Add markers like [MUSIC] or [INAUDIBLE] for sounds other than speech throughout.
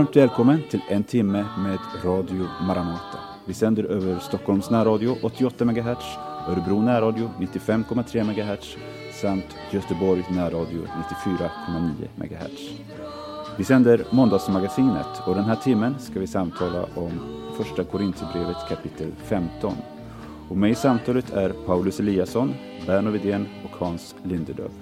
Varmt välkommen till en timme med Radio Maranata. Vi sänder över Stockholms närradio 88 MHz, Örebro närradio 95,3 MHz samt Göteborg närradio 94,9 MHz. Vi sänder Måndagsmagasinet och den här timmen ska vi samtala om Första Korinthierbrevet kapitel 15. Och med i samtalet är Paulus Eliasson, Berno Widén och Hans Lindelöf.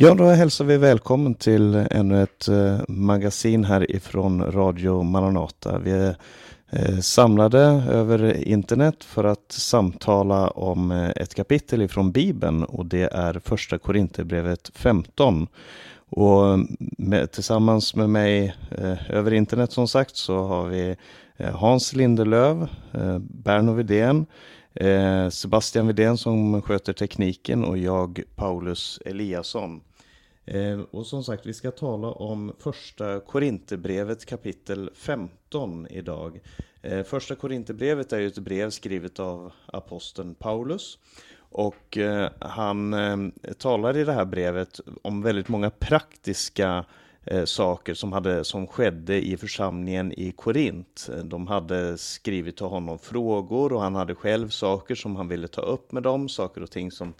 Ja, då hälsar vi välkommen till ännu ett eh, magasin här ifrån Radio Maranata. Vi är eh, samlade över internet för att samtala om eh, ett kapitel ifrån Bibeln och det är första Korinthierbrevet 15. Och med, tillsammans med mig eh, över internet som sagt så har vi eh, Hans Lindelöv, eh, Berno Widén, eh, Sebastian Widén som sköter tekniken och jag Paulus Eliasson. Eh, och som sagt, vi ska tala om första Korinthierbrevet kapitel 15 idag. Eh, första Korinthierbrevet är ju ett brev skrivet av aposteln Paulus. Och eh, han talar i det här brevet om väldigt många praktiska saker som, hade, som skedde i församlingen i Korint. De hade skrivit till honom frågor och han hade själv saker som han ville ta upp med dem, saker och ting som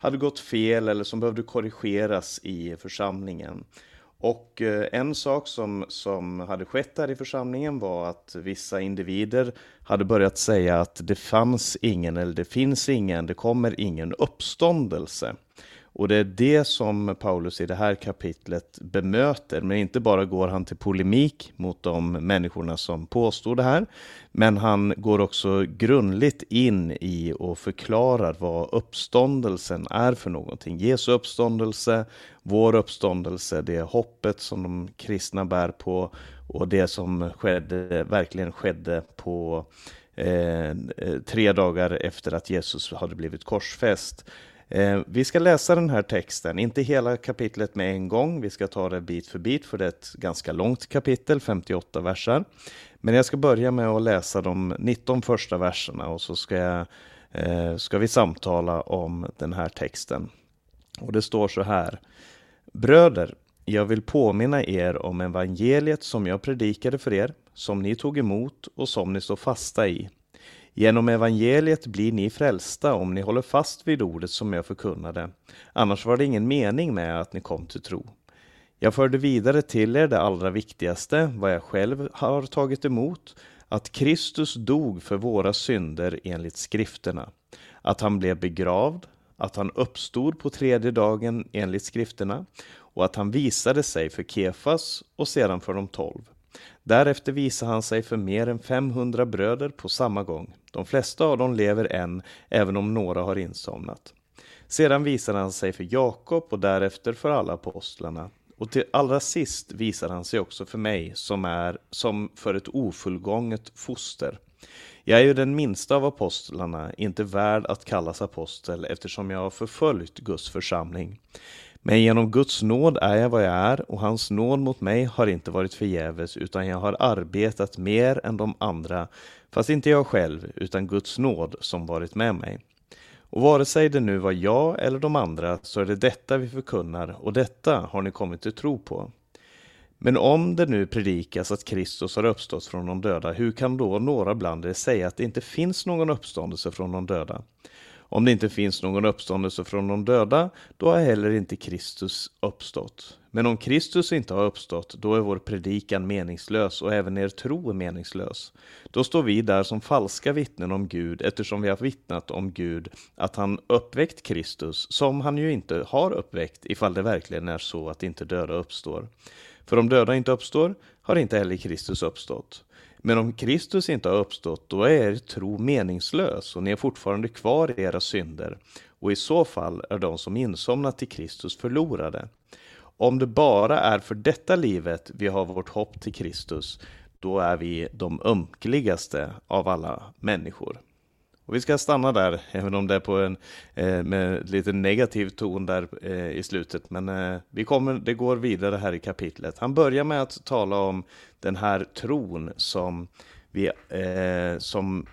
hade gått fel eller som behövde korrigeras i församlingen. Och eh, en sak som, som hade skett där i församlingen var att vissa individer hade börjat säga att det fanns ingen eller det finns ingen, det kommer ingen uppståndelse. Och det är det som Paulus i det här kapitlet bemöter, men inte bara går han till polemik mot de människorna som påstår det här, men han går också grundligt in i och förklarar vad uppståndelsen är för någonting. Jesu uppståndelse, vår uppståndelse, det hoppet som de kristna bär på och det som skedde, verkligen skedde på eh, tre dagar efter att Jesus hade blivit korsfäst. Eh, vi ska läsa den här texten, inte hela kapitlet med en gång, vi ska ta det bit för bit för det är ett ganska långt kapitel, 58 verser. Men jag ska börja med att läsa de 19 första verserna och så ska, jag, eh, ska vi samtala om den här texten. Och det står så här. Bröder, jag vill påminna er om evangeliet som jag predikade för er, som ni tog emot och som ni står fasta i. Genom evangeliet blir ni frälsta om ni håller fast vid ordet som jag förkunnade. Annars var det ingen mening med att ni kom till tro. Jag förde vidare till er det allra viktigaste, vad jag själv har tagit emot, att Kristus dog för våra synder enligt skrifterna, att han blev begravd, att han uppstod på tredje dagen enligt skrifterna och att han visade sig för Kefas och sedan för de tolv. Därefter visar han sig för mer än 500 bröder på samma gång. De flesta av dem lever än, även om några har insomnat. Sedan visar han sig för Jakob och därefter för alla apostlarna. Och till allra sist visar han sig också för mig, som är som för ett ofullgånget foster. Jag är ju den minsta av apostlarna, inte värd att kallas apostel eftersom jag har förföljt Guds församling. Men genom Guds nåd är jag vad jag är och hans nåd mot mig har inte varit förgäves utan jag har arbetat mer än de andra, fast inte jag själv utan Guds nåd som varit med mig. Och vare sig det nu var jag eller de andra så är det detta vi förkunnar och detta har ni kommit till tro på. Men om det nu predikas att Kristus har uppstått från de döda, hur kan då några bland er säga att det inte finns någon uppståndelse från de döda? Om det inte finns någon uppståndelse från de döda, då har heller inte Kristus uppstått. Men om Kristus inte har uppstått, då är vår predikan meningslös och även er tro är meningslös. Då står vi där som falska vittnen om Gud, eftersom vi har vittnat om Gud att han uppväckt Kristus, som han ju inte har uppväckt, ifall det verkligen är så att inte döda uppstår. För om döda inte uppstår, har inte heller Kristus uppstått. Men om Kristus inte har uppstått, då är er tro meningslös och ni är fortfarande kvar i era synder. Och i så fall är de som insomnat till Kristus förlorade. Om det bara är för detta livet vi har vårt hopp till Kristus, då är vi de ömkligaste av alla människor. Och vi ska stanna där, även om det är på en eh, med lite negativ ton där eh, i slutet. Men eh, vi kommer, det går vidare här i kapitlet. Han börjar med att tala om den här tron som, vi, eh, som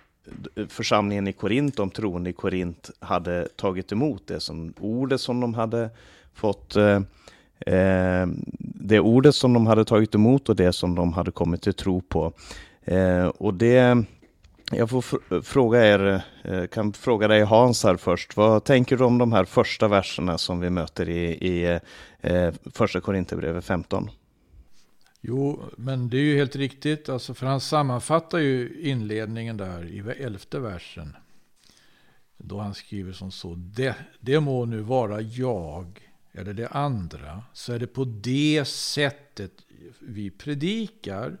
församlingen i Korint, de troende i Korint, hade tagit emot. Det som ordet som de hade fått eh, eh det ordet som de hade tagit emot och det som de hade kommit till tro på. Eh, och det jag får eh, fråga er, eh, kan fråga dig Hans här först. Vad tänker du om de här första verserna som vi möter i, i eh, eh första Korinthierbrevet 15? Jo, men det är ju helt riktigt. Alltså, för han sammanfattar ju inledningen där i elfte versen. Då han skriver som så. Det, det må nu vara jag eller det andra. Så är det på det sättet vi predikar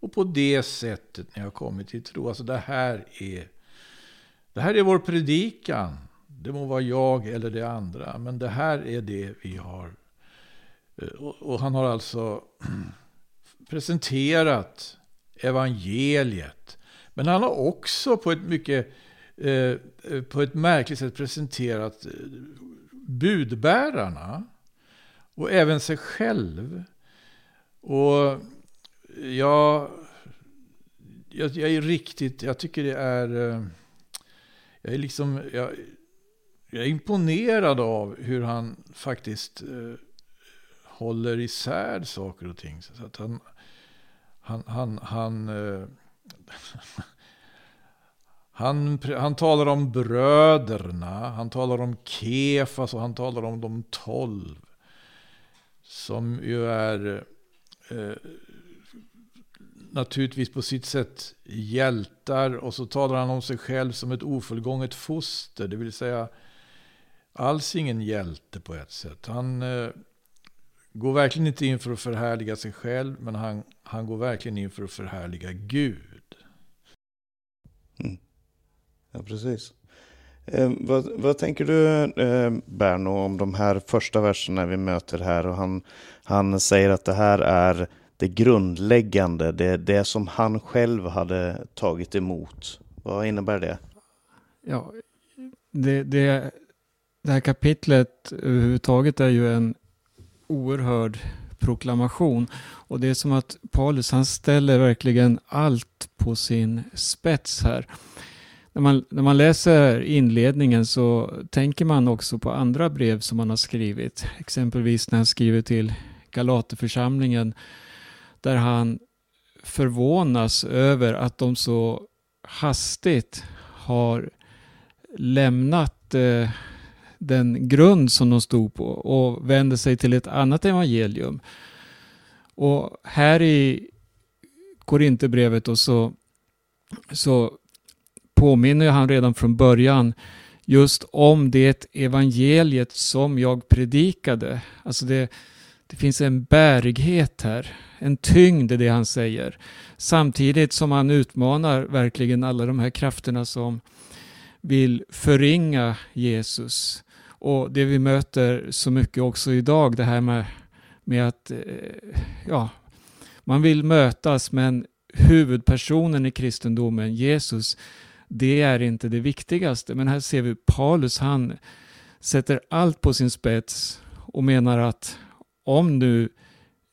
och på det sättet ni har kommit till tro. Alltså det här är, det här är vår predikan. Det må vara jag eller det andra. Men det här är det vi har. Eh, och, och han har alltså [CLEARS THROAT] presenterat evangeliet. Men han har också på ett mycket eh, på ett märkligt sätt presenterat eh, budbärarna. Och även sig själv. Och Ja, jag, jag, är riktigt, jag tycker det är, eh, jag är liksom, jag, jag är imponerad av hur han faktiskt eh, håller isär saker och ting. Så att han, han, han, han, eh, [LAUGHS] han, han talar om bröderna, han talar om Kefas och han talar om de tolv. Som ju är eh, naturligtvis på sitt sätt hjältar och så talar han om sig själv som ett ofullgånget foster. Det vill säga alls ingen hjälte på ett sätt. Han eh, går verkligen inte in för att förhärliga sig själv men han, han går verkligen in för att förhärliga Gud. Mm. Ja, precis. Eh, vad, vad, tänker du eh, Berno om de här första verserna vi möter här? Och han, han säger att det här är det grundläggande, det, det som han själv hade tagit emot. Vad innebär det? Ja, det, det, det här kapitlet överhuvudtaget är ju en oerhörd proklamation. Och det är som att Paulus han ställer verkligen allt på sin spets här. När man, när man läser inledningen så tänker man också på andra brev som han har skrivit. Exempelvis när han skriver till Galaterförsamlingen där han förvånas över att de så hastigt har lämnat eh, den grund som de stod på och vänder sig till ett annat evangelium. Och här i Korinthierbrevet så, så påminner han redan från början just om det evangeliet som jag predikade. Alltså det, det finns en bärighet här, en tyngd i det han säger. Samtidigt som han utmanar verkligen alla de här krafterna som vill förringa Jesus. Och det vi möter så mycket också idag, det här med, med att eh, ja, man vill mötas men huvudpersonen i kristendomen, Jesus, det är inte det viktigaste. Men här ser vi Paulus, han sätter allt på sin spets och menar att om nu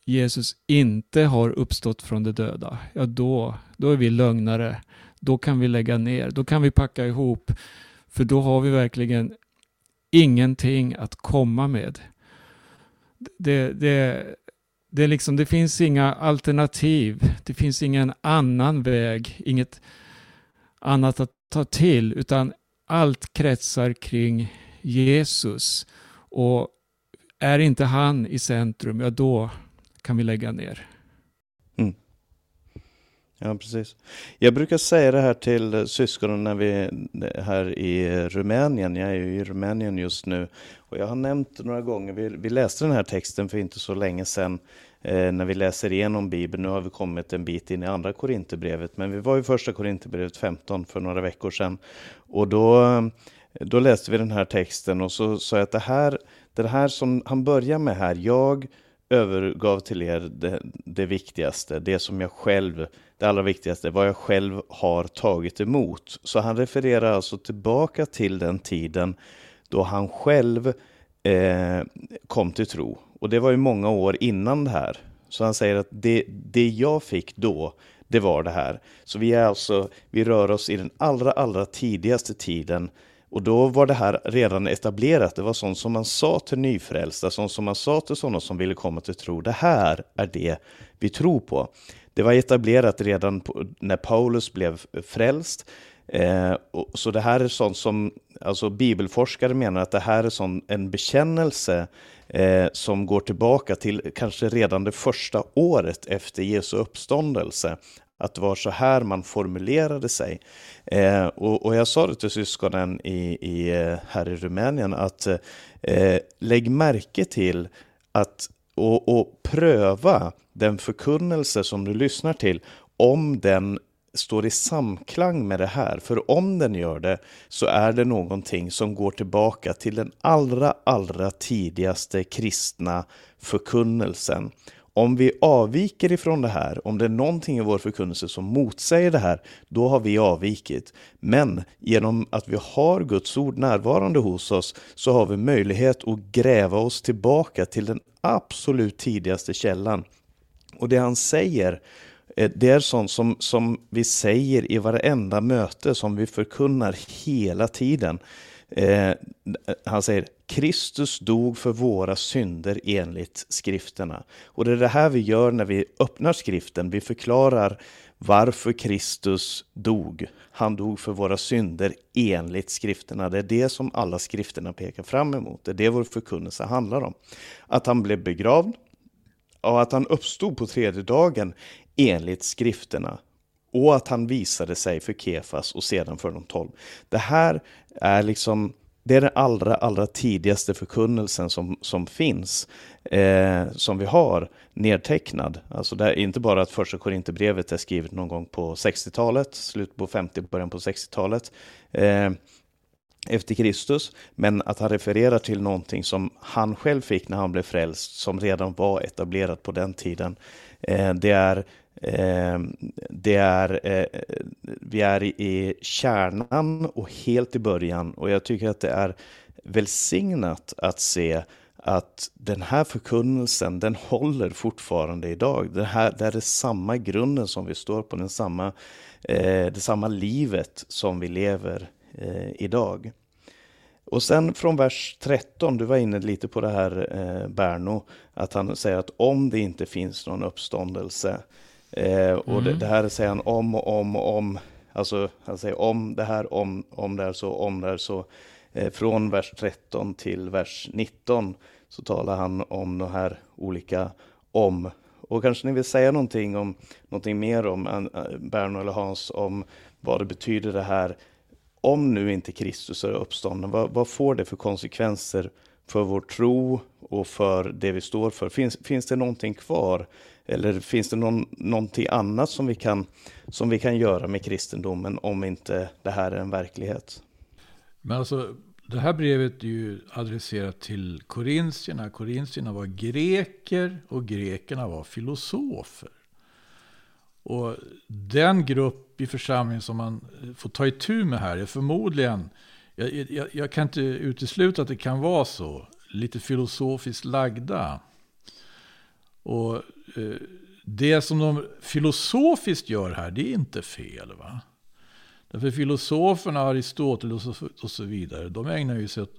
Jesus inte har uppstått från de döda, ja då, då är vi lögnare. Då kan vi lägga ner, då kan vi packa ihop. För då har vi verkligen ingenting att komma med. Det, det, det, liksom, det finns inga alternativ. Det finns ingen annan väg, inget annat att ta till, utan allt kretsar kring Jesus. Och är inte han i centrum, ja då kan vi lägga ner. Mm. Ja, precis. Jag brukar säga det här till syskonen när vi är här i Rumänien. Jag är ju i Rumänien just nu. Och jag har nämnt några gånger, vi, vi läste den här texten för inte så länge sedan eh, när vi läser igenom Bibeln. Nu har vi kommit en bit in i andra Korinthierbrevet, men vi var i första Korinthierbrevet 15 för några veckor sedan. Och då, då läste vi den här texten och så sa jag att det här, det här som han börjar med här, jag övergav till er det, det, viktigaste, det som jag själv, det allra viktigaste, vad jag själv har tagit emot. Så han refererar alltså tillbaka till den tiden då han själv eh, kom till tro. Och det var ju många år innan det här. Så han säger att det, det jag fick då, det var det här. Så vi är alltså, vi rör oss i den allra, allra tidigaste tiden och då var det här redan etablerat. Det var sånt som man sa till nyfrälsta, sånt som man sa till sådana som ville komma till tro. Det här är det vi tror på. Det var etablerat redan på, när Paulus blev frälst. Eh, och, så det här är sånt som alltså bibelforskare menar att det här är sån, en bekännelse eh, som går tillbaka till kanske redan det första året efter Jesu uppståndelse att det var så här man formulerade sig. Eh, och, och, jag sa det till syskonen i, i, eh, här i Rumänien att eh, lägg märke till att och, och pröva den förkunnelse som du lyssnar till om den står i samklang med det här. För om den gör det så är det någonting som går tillbaka till den allra, allra tidigaste kristna förkunnelsen. Om vi avviker ifrån det här, om det är någonting i vår förkunnelse som motsäger det här, då har vi avvikit. Men genom att vi har Guds ord närvarande hos oss så har vi möjlighet att gräva oss tillbaka till den absolut tidigaste källan. Och det han säger, eh, det är sånt som, som vi säger i varenda möte, som vi förkunnar hela tiden. Eh, han säger Kristus dog för våra synder enligt skrifterna. Och det är det här vi gör när vi öppnar skriften. Vi förklarar varför Kristus dog. Han dog för våra synder enligt skrifterna. Det är det som alla skrifterna pekar fram emot. Det är det vår förkunnelse handlar om. Att han blev begravd och att han uppstod på tredje dagen enligt skrifterna och att han visade sig för Kefas och sedan för de tolv. Det här är liksom det är den allra, allra tidigaste förkunnelsen som, som finns, eh, som vi har nedtecknad. Alltså det är inte bara att första Korinthierbrevet är skrivet någon gång på 60-talet, slut på 50, början på 60-talet, eh, efter Kristus, men att han refererar till någonting som han själv fick när han blev frälst, som redan var etablerat på den tiden. Eh, det är Eh, det är, eh, vi är i, i kärnan och helt i början och jag tycker att det är välsignat att se att den här förkunnelsen, den håller fortfarande idag. Det, här, det är samma grunden som vi står på, den samma, eh, det samma livet som vi lever eh, idag. Och sen från vers 13, du var inne lite på det här eh, Berno, att han säger att om det inte finns någon uppståndelse, eh, och Mm. det, det här säger han om och om och om, alltså han säger om det här, om, om det är så, om det är så. Eh, från vers 13 till vers 19 så talar han om de här olika om. Och kanske ni vill säga någonting, om, någonting mer om, eh, Berno eller Hans, om vad det betyder det här om nu inte Kristus är uppstånden, vad, vad får det för konsekvenser för vår tro och för det vi står för? Finns, finns det någonting kvar? Eller finns det någon, någonting annat som vi, kan, som vi kan göra med kristendomen om inte det här är en verklighet? Men alltså, det här brevet är ju adresserat till korintierna. Korintierna var greker och grekerna var filosofer. Och den grupp i församlingen som man får ta itu med här är förmodligen, jag, jag, jag kan inte utesluta att det kan vara så, lite filosofiskt lagda. Och eh, det som de filosofiskt gör här, det är inte fel va? Därför filosoferna, Aristoteles och så, och så vidare, de ägnar ju sig åt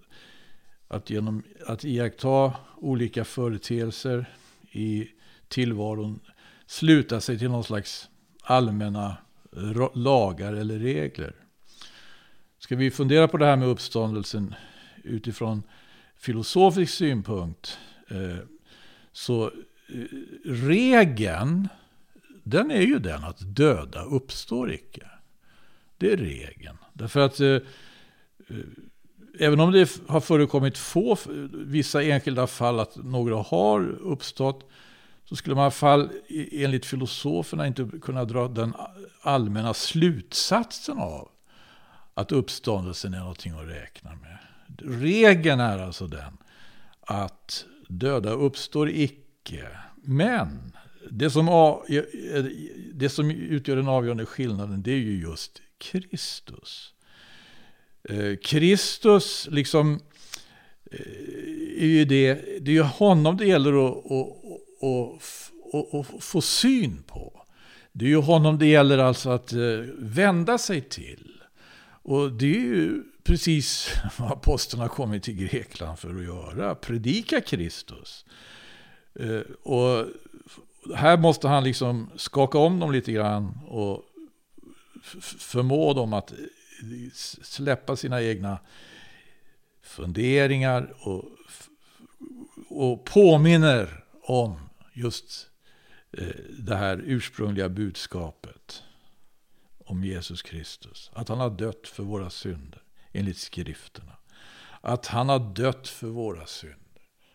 att genom att iaktta olika företeelser i tillvaron sluta sig till någon slags allmänna lagar eller regler. Ska vi fundera på det här med uppståndelsen utifrån filosofisk synpunkt eh, så regeln, den är ju den att döda uppstår icke. Det är regeln. Därför att eh, eh även om det har förekommit få, vissa enskilda fall att några har uppstått, så skulle man i alla fall enligt filosoferna inte kunna dra den allmänna slutsatsen av att uppståndelsen är någonting att räkna med. Regeln är alltså den att döda uppstår icke. Men det som, det som utgör den avgörande skillnaden det är ju just Kristus. Eh, Kristus liksom eh, är ju det, det är ju honom det gäller att, att, att, att, att få syn på. Det är ju honom det gäller alltså att eh, vända sig till. Och det är ju precis [LAUGHS] vad aposteln har kommit till Grekland för att göra. Predika Kristus. Eh, Och här måste han liksom skaka om dem lite grann och förmå dem att eh, släppa sina egna funderingar och, och påminner om just eh, det här ursprungliga budskapet om Jesus Kristus. Att han har dött för våra synder enligt skrifterna. Att han har dött för våra synder.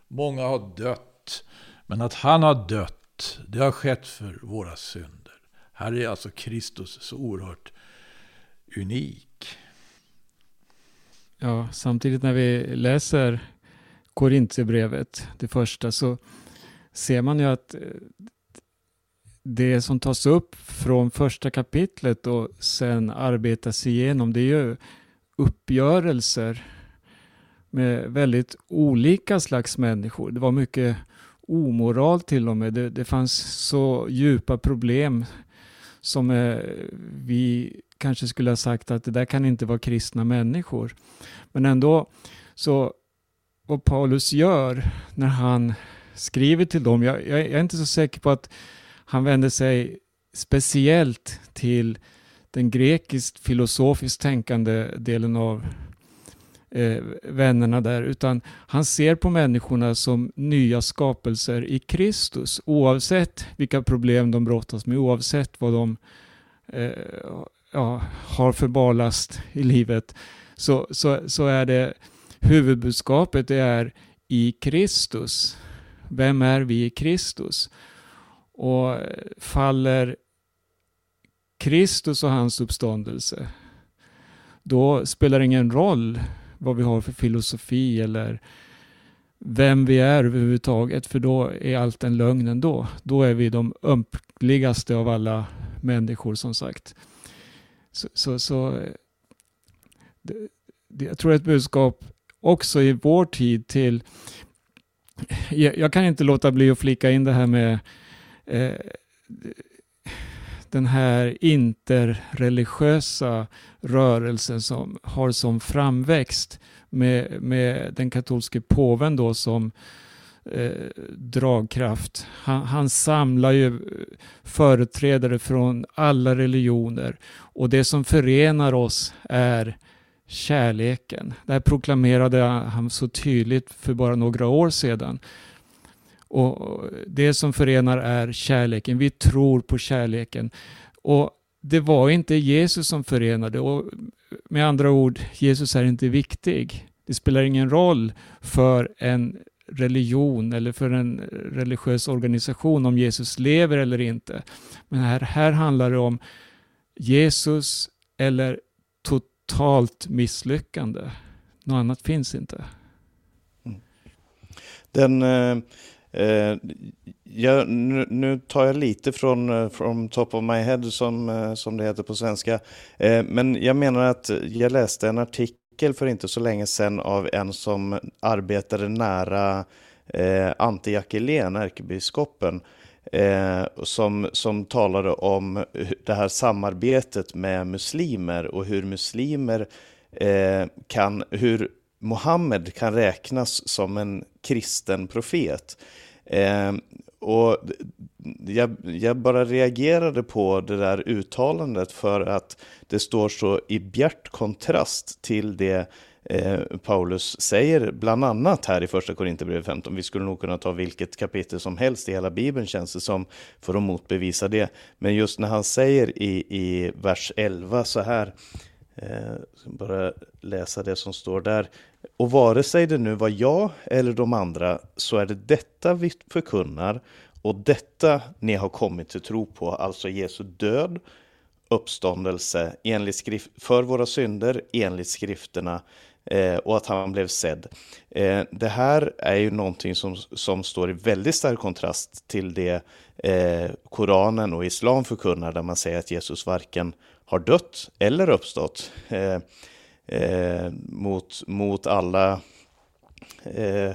Många har dött, men att han har dött, det har skett för våra synder. Här är alltså Kristus så oerhört unik. Ja, samtidigt när vi läser Korintierbrevet, det första, så ser man ju att eh, det som tas upp från första kapitlet och sen arbetas igenom, det är ju uppgörelser med väldigt olika slags människor. Det var mycket omoral till och med. Det, det fanns så djupa problem som eh, vi kanske skulle ha sagt att det där kan inte vara kristna människor. Men ändå, så vad Paulus gör när han skriver till dem, jag, jag, jag är inte så säker på att han vänder sig speciellt till den grekiskt filosofiskt tänkande delen av eh, vännerna där, utan han ser på människorna som nya skapelser i Kristus, oavsett vilka problem de brottas med, oavsett vad de eh, ja, har för barlast i livet, så, så, så är det huvudbudskapet det är i Kristus. Vem är vi i Kristus? Och faller Kristus och hans uppståndelse, då spelar det ingen roll vad vi har för filosofi eller vem vi är överhuvudtaget, för då är allt en lögn ändå. Då är vi de ömkligaste av alla människor som sagt. Så, så, så det, det, jag tror ett budskap också i vår tid till jag, jag kan inte låta bli att flika in det här med eh, den här interreligiösa rörelsen som har som framväxt med, med den katolske påven då som eh, dragkraft. Han, han, samlar ju företrädare från alla religioner och det som förenar oss är kärleken. Det här proklamerade han så tydligt för bara några år sedan. Och Det som förenar är kärleken. Vi tror på kärleken. Och Det var inte Jesus som förenade. Och med andra ord, Jesus är inte viktig. Det spelar ingen roll för en religion eller för en religiös organisation om Jesus lever eller inte. Men här, här handlar det om Jesus eller totalt misslyckande. Något annat finns inte. Mm. Den, eh, eh, jag, nu, nu, tar jag lite från eh, from top of my head som, eh, som det heter på svenska. Eh, men jag menar att jag läste en artikel för inte så länge sedan av en som arbetade nära eh, Ante Jackelén, ärkebiskopen. Eh, som, som talade om det här samarbetet med muslimer och hur muslimer eh, kan, hur Mohammed kan räknas som en kristen profet. Eh, och jag, jag, bara reagerade på det där uttalandet för att det står så i bjärt kontrast till det eh, Paulus säger bland annat här i första Korinthierbrevet 15. Vi skulle nog kunna ta vilket kapitel som helst i hela Bibeln känns det som för att motbevisa det. Men just när han säger i, i vers 11 så här, eh, bara läsa det som står där. Och vare sig det nu var jag eller de andra så är det detta vi förkunnar och detta ni har kommit till tro på, alltså Jesu död, uppståndelse enligt skrift, för våra synder enligt skrifterna eh, och att han blev sedd. Eh, det här är ju någonting som, som står i väldigt stark kontrast till det eh, Koranen och Islam förkunnar där man säger att Jesus varken har dött eller uppstått eh, eh, mot, mot alla eh,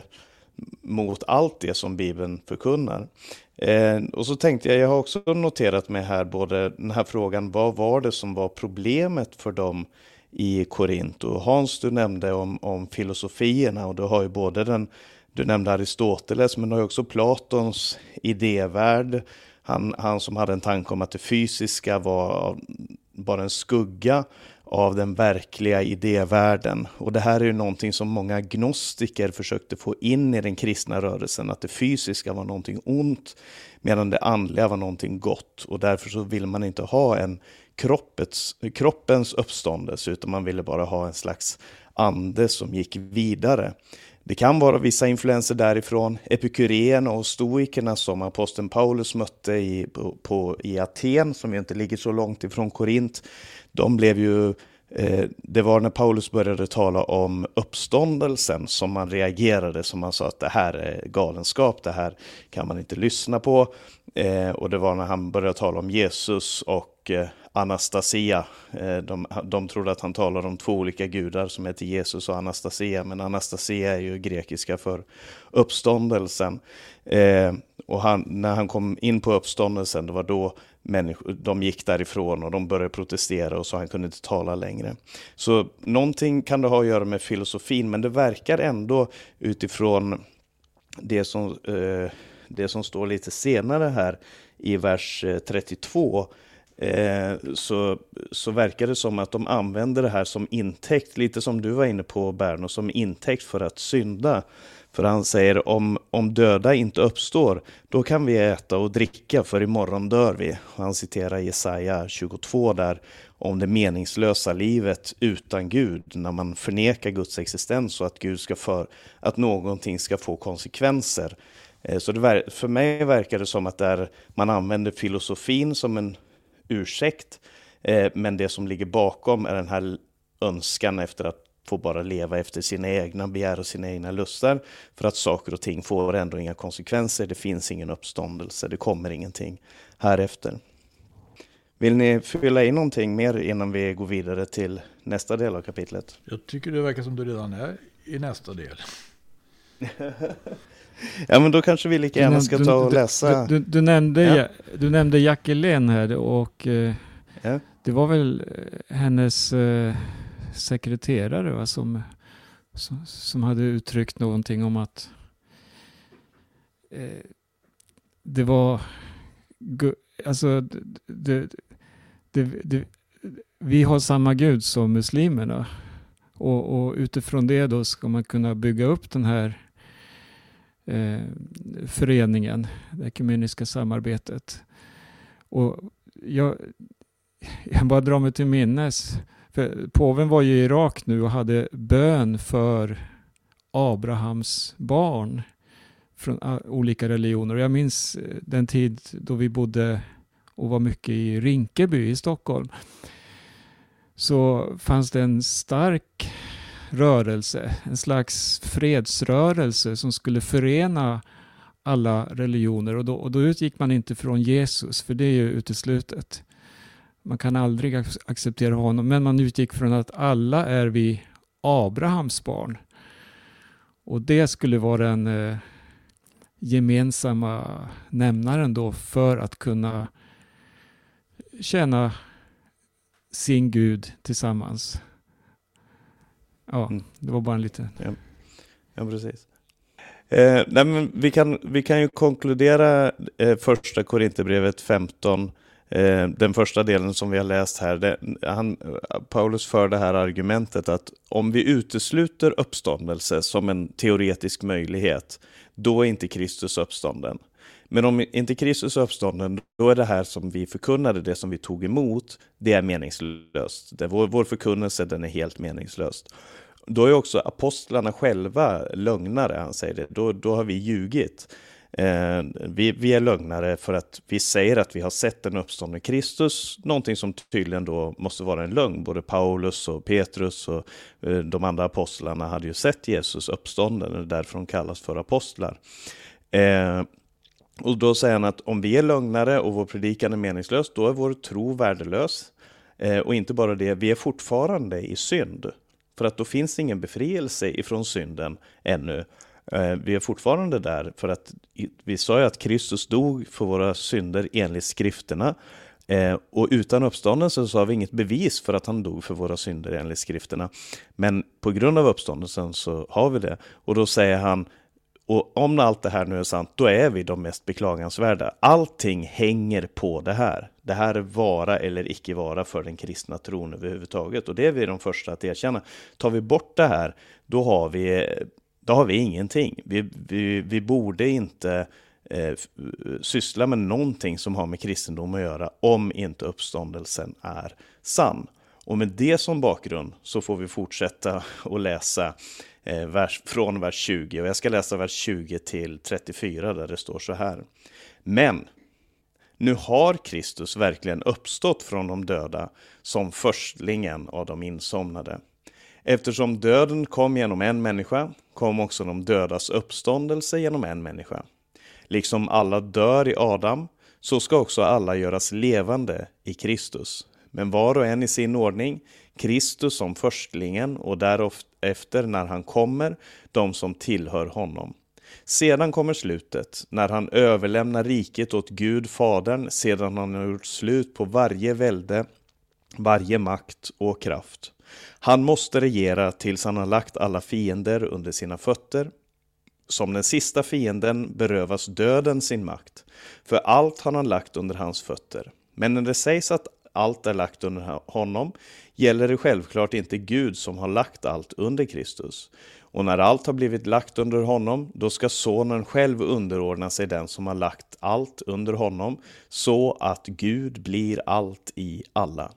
mot allt det som Bibeln förkunnar. Eh, och så tänkte jag, jag har också noterat mig här både den här frågan, vad var det som var problemet för dem i Korint. Och Hans, du nämnde om, om filosofierna och du har ju både den, du nämnde Aristoteles, men du har också Platons idévärld. Han, han som hade en tanke om att det fysiska var bara en skugga av den verkliga idévärlden. Och det här är ju någonting som många gnostiker försökte få in i den kristna rörelsen, att det fysiska var någonting ont, medan det andliga var någonting gott. Och därför så vill man inte ha en kroppets, kroppens uppståndelse, utan man ville bara ha en slags ande som gick vidare. Det kan vara vissa influenser därifrån. Epikuréerna och stoikerna som aposteln Paulus mötte i, på, på, i Aten, som ju inte ligger så långt ifrån Korint, de blev ju eh, det var när Paulus började tala om uppståndelsen som man reagerade, som man sa att det här är galenskap, det här kan man inte lyssna på. Eh, och det var när han började tala om Jesus och eh, Anastasia. Eh, de, de trodde att han talade om två olika gudar som heter Jesus och Anastasia, men Anastasia är ju grekiska för uppståndelsen. Eh, och han, när han kom in på uppståndelsen, det var då människor, de gick därifrån och de började protestera och så han kunde inte tala längre. Så någonting kan det ha att göra med filosofin, men det verkar ändå utifrån det som, eh, det som står lite senare här i vers eh, 32 Eh, så, så verkar det som att de använder det här som intäkt, lite som du var inne på Berno, som intäkt för att synda. För han säger om, om döda inte uppstår, då kan vi äta och dricka för imorgon dör vi. Och han citerar Jesaja 22 där om det meningslösa livet utan Gud, när man förnekar Guds existens och att, Gud ska för, att någonting ska få konsekvenser. Eh, så det, för mig verkar det som att där man använder filosofin som en ursäkt, eh, men det som ligger bakom är den här önskan efter att får bara leva efter sina egna begär och sina egna lustar för att saker och ting får ändå inga konsekvenser. Det finns ingen uppståndelse, det kommer ingenting här efter. Vill ni fylla in någonting mer innan vi går vidare till nästa del av kapitlet? Jag tycker det verkar som du redan är i nästa del. [LAUGHS] [LAUGHS] Ja, men då kanske vi lika gärna ska ta och läsa. Du, du, du, nämnde, Ja. du nämnde Jacqueline här och eh, Ja. det var väl eh, hennes eh, sekreterare va, som, som, som hade uttryckt någonting om att eh, det var alltså det, det, det, vi har samma gud som muslimerna och, och utifrån det då ska man kunna bygga upp den här eh, föreningen, det ekumeniska samarbetet. Och jag, jag bara drar mig till minnes, för påven var ju i Irak nu och hade bön för Abrahams barn från ah, olika religioner. Och jag minns eh, den tid då vi bodde och var mycket i Rinkeby i Stockholm. Så fanns det en stark rörelse, en slags fredsrörelse som skulle förena alla religioner och då, och då utgick man inte från Jesus, för det är ju uteslutet. Man kan aldrig acceptera honom, men man utgick från att alla är vi Abrahams barn. Och det skulle vara den eh, gemensamma nämnaren då för att kunna tjäna sin Gud tillsammans. Ja, Mm. det var bara en liten... Ja, precis. Eh, nej, men vi, kan, vi kan ju konkludera eh, första Korinthierbrevet 15, eh, den första delen som vi har läst här. Det, han, Paulus för det här argumentet att om vi utesluter uppståndelse som en teoretisk möjlighet, då är inte Kristus uppstånden. Men om inte Kristus är uppstånden, då är det här som vi förkunnade, det som vi tog emot, det är meningslöst. Det, vår, vår förkunnelse, den är helt meningslöst. Då är också apostlarna själva lögnare, han säger det. Då, då har vi ljugit. Eh, vi, vi är lögnare för att vi säger att vi har sett den uppståndne Kristus, någonting som tydligen då måste vara en lögn. Både Paulus och Petrus och eh, de andra apostlarna hade ju sett Jesus uppstånden, därför de kallas för apostlar. Eh, och då säger han att om vi är lögnare och vår predikan är meningslös, då är vår tro värdelös. Eh, och inte bara det, vi är fortfarande i synd. För att då finns det ingen befrielse ifrån synden ännu. Eh, Vi är fortfarande där för att vi sa ju att Kristus dog för våra synder enligt skrifterna. Eh, Och utan uppståndelsen så har vi inget bevis för att han dog för våra synder enligt skrifterna. Men på grund av uppståndelsen så har vi det. Och då säger han, och om allt det här nu är sant, då är vi de mest beklagansvärda. Allting hänger på det här. Det här är vara eller icke vara för den kristna tron överhuvudtaget. Och det är vi de första att erkänna. Tar vi bort det här, då har vi, då har vi ingenting. Vi, vi, vi borde inte eh, syssla med någonting som har med kristendom att göra om inte uppståndelsen är sann. Och med det som bakgrund så får vi fortsätta att läsa eh, vers, från vers 20. Och jag ska läsa vers 20 till 34 där det står så här. Men nu har Kristus verkligen uppstått från de döda som förstlingen av de insomnade. Eftersom döden kom genom en människa kom också de dödas uppståndelse genom en människa. Liksom alla dör i Adam, så ska också alla göras levande i Kristus. Men var och en i sin ordning, Kristus som förstlingen och därefter när han kommer, de som tillhör honom. Sedan kommer slutet, när han överlämnar riket åt Gud Fadern sedan han har gjort slut på varje välde, varje makt och kraft. Han måste regera tills han har lagt alla fiender under sina fötter. Som den sista fienden berövas döden sin makt, för allt har han lagt under hans fötter. Men när det sägs att allt är lagt under honom gäller det självklart inte Gud som har lagt allt under Kristus. Och när allt har blivit lagt under honom, då ska sonen själv underordna sig den som har lagt allt under honom, så att Gud blir allt i alla.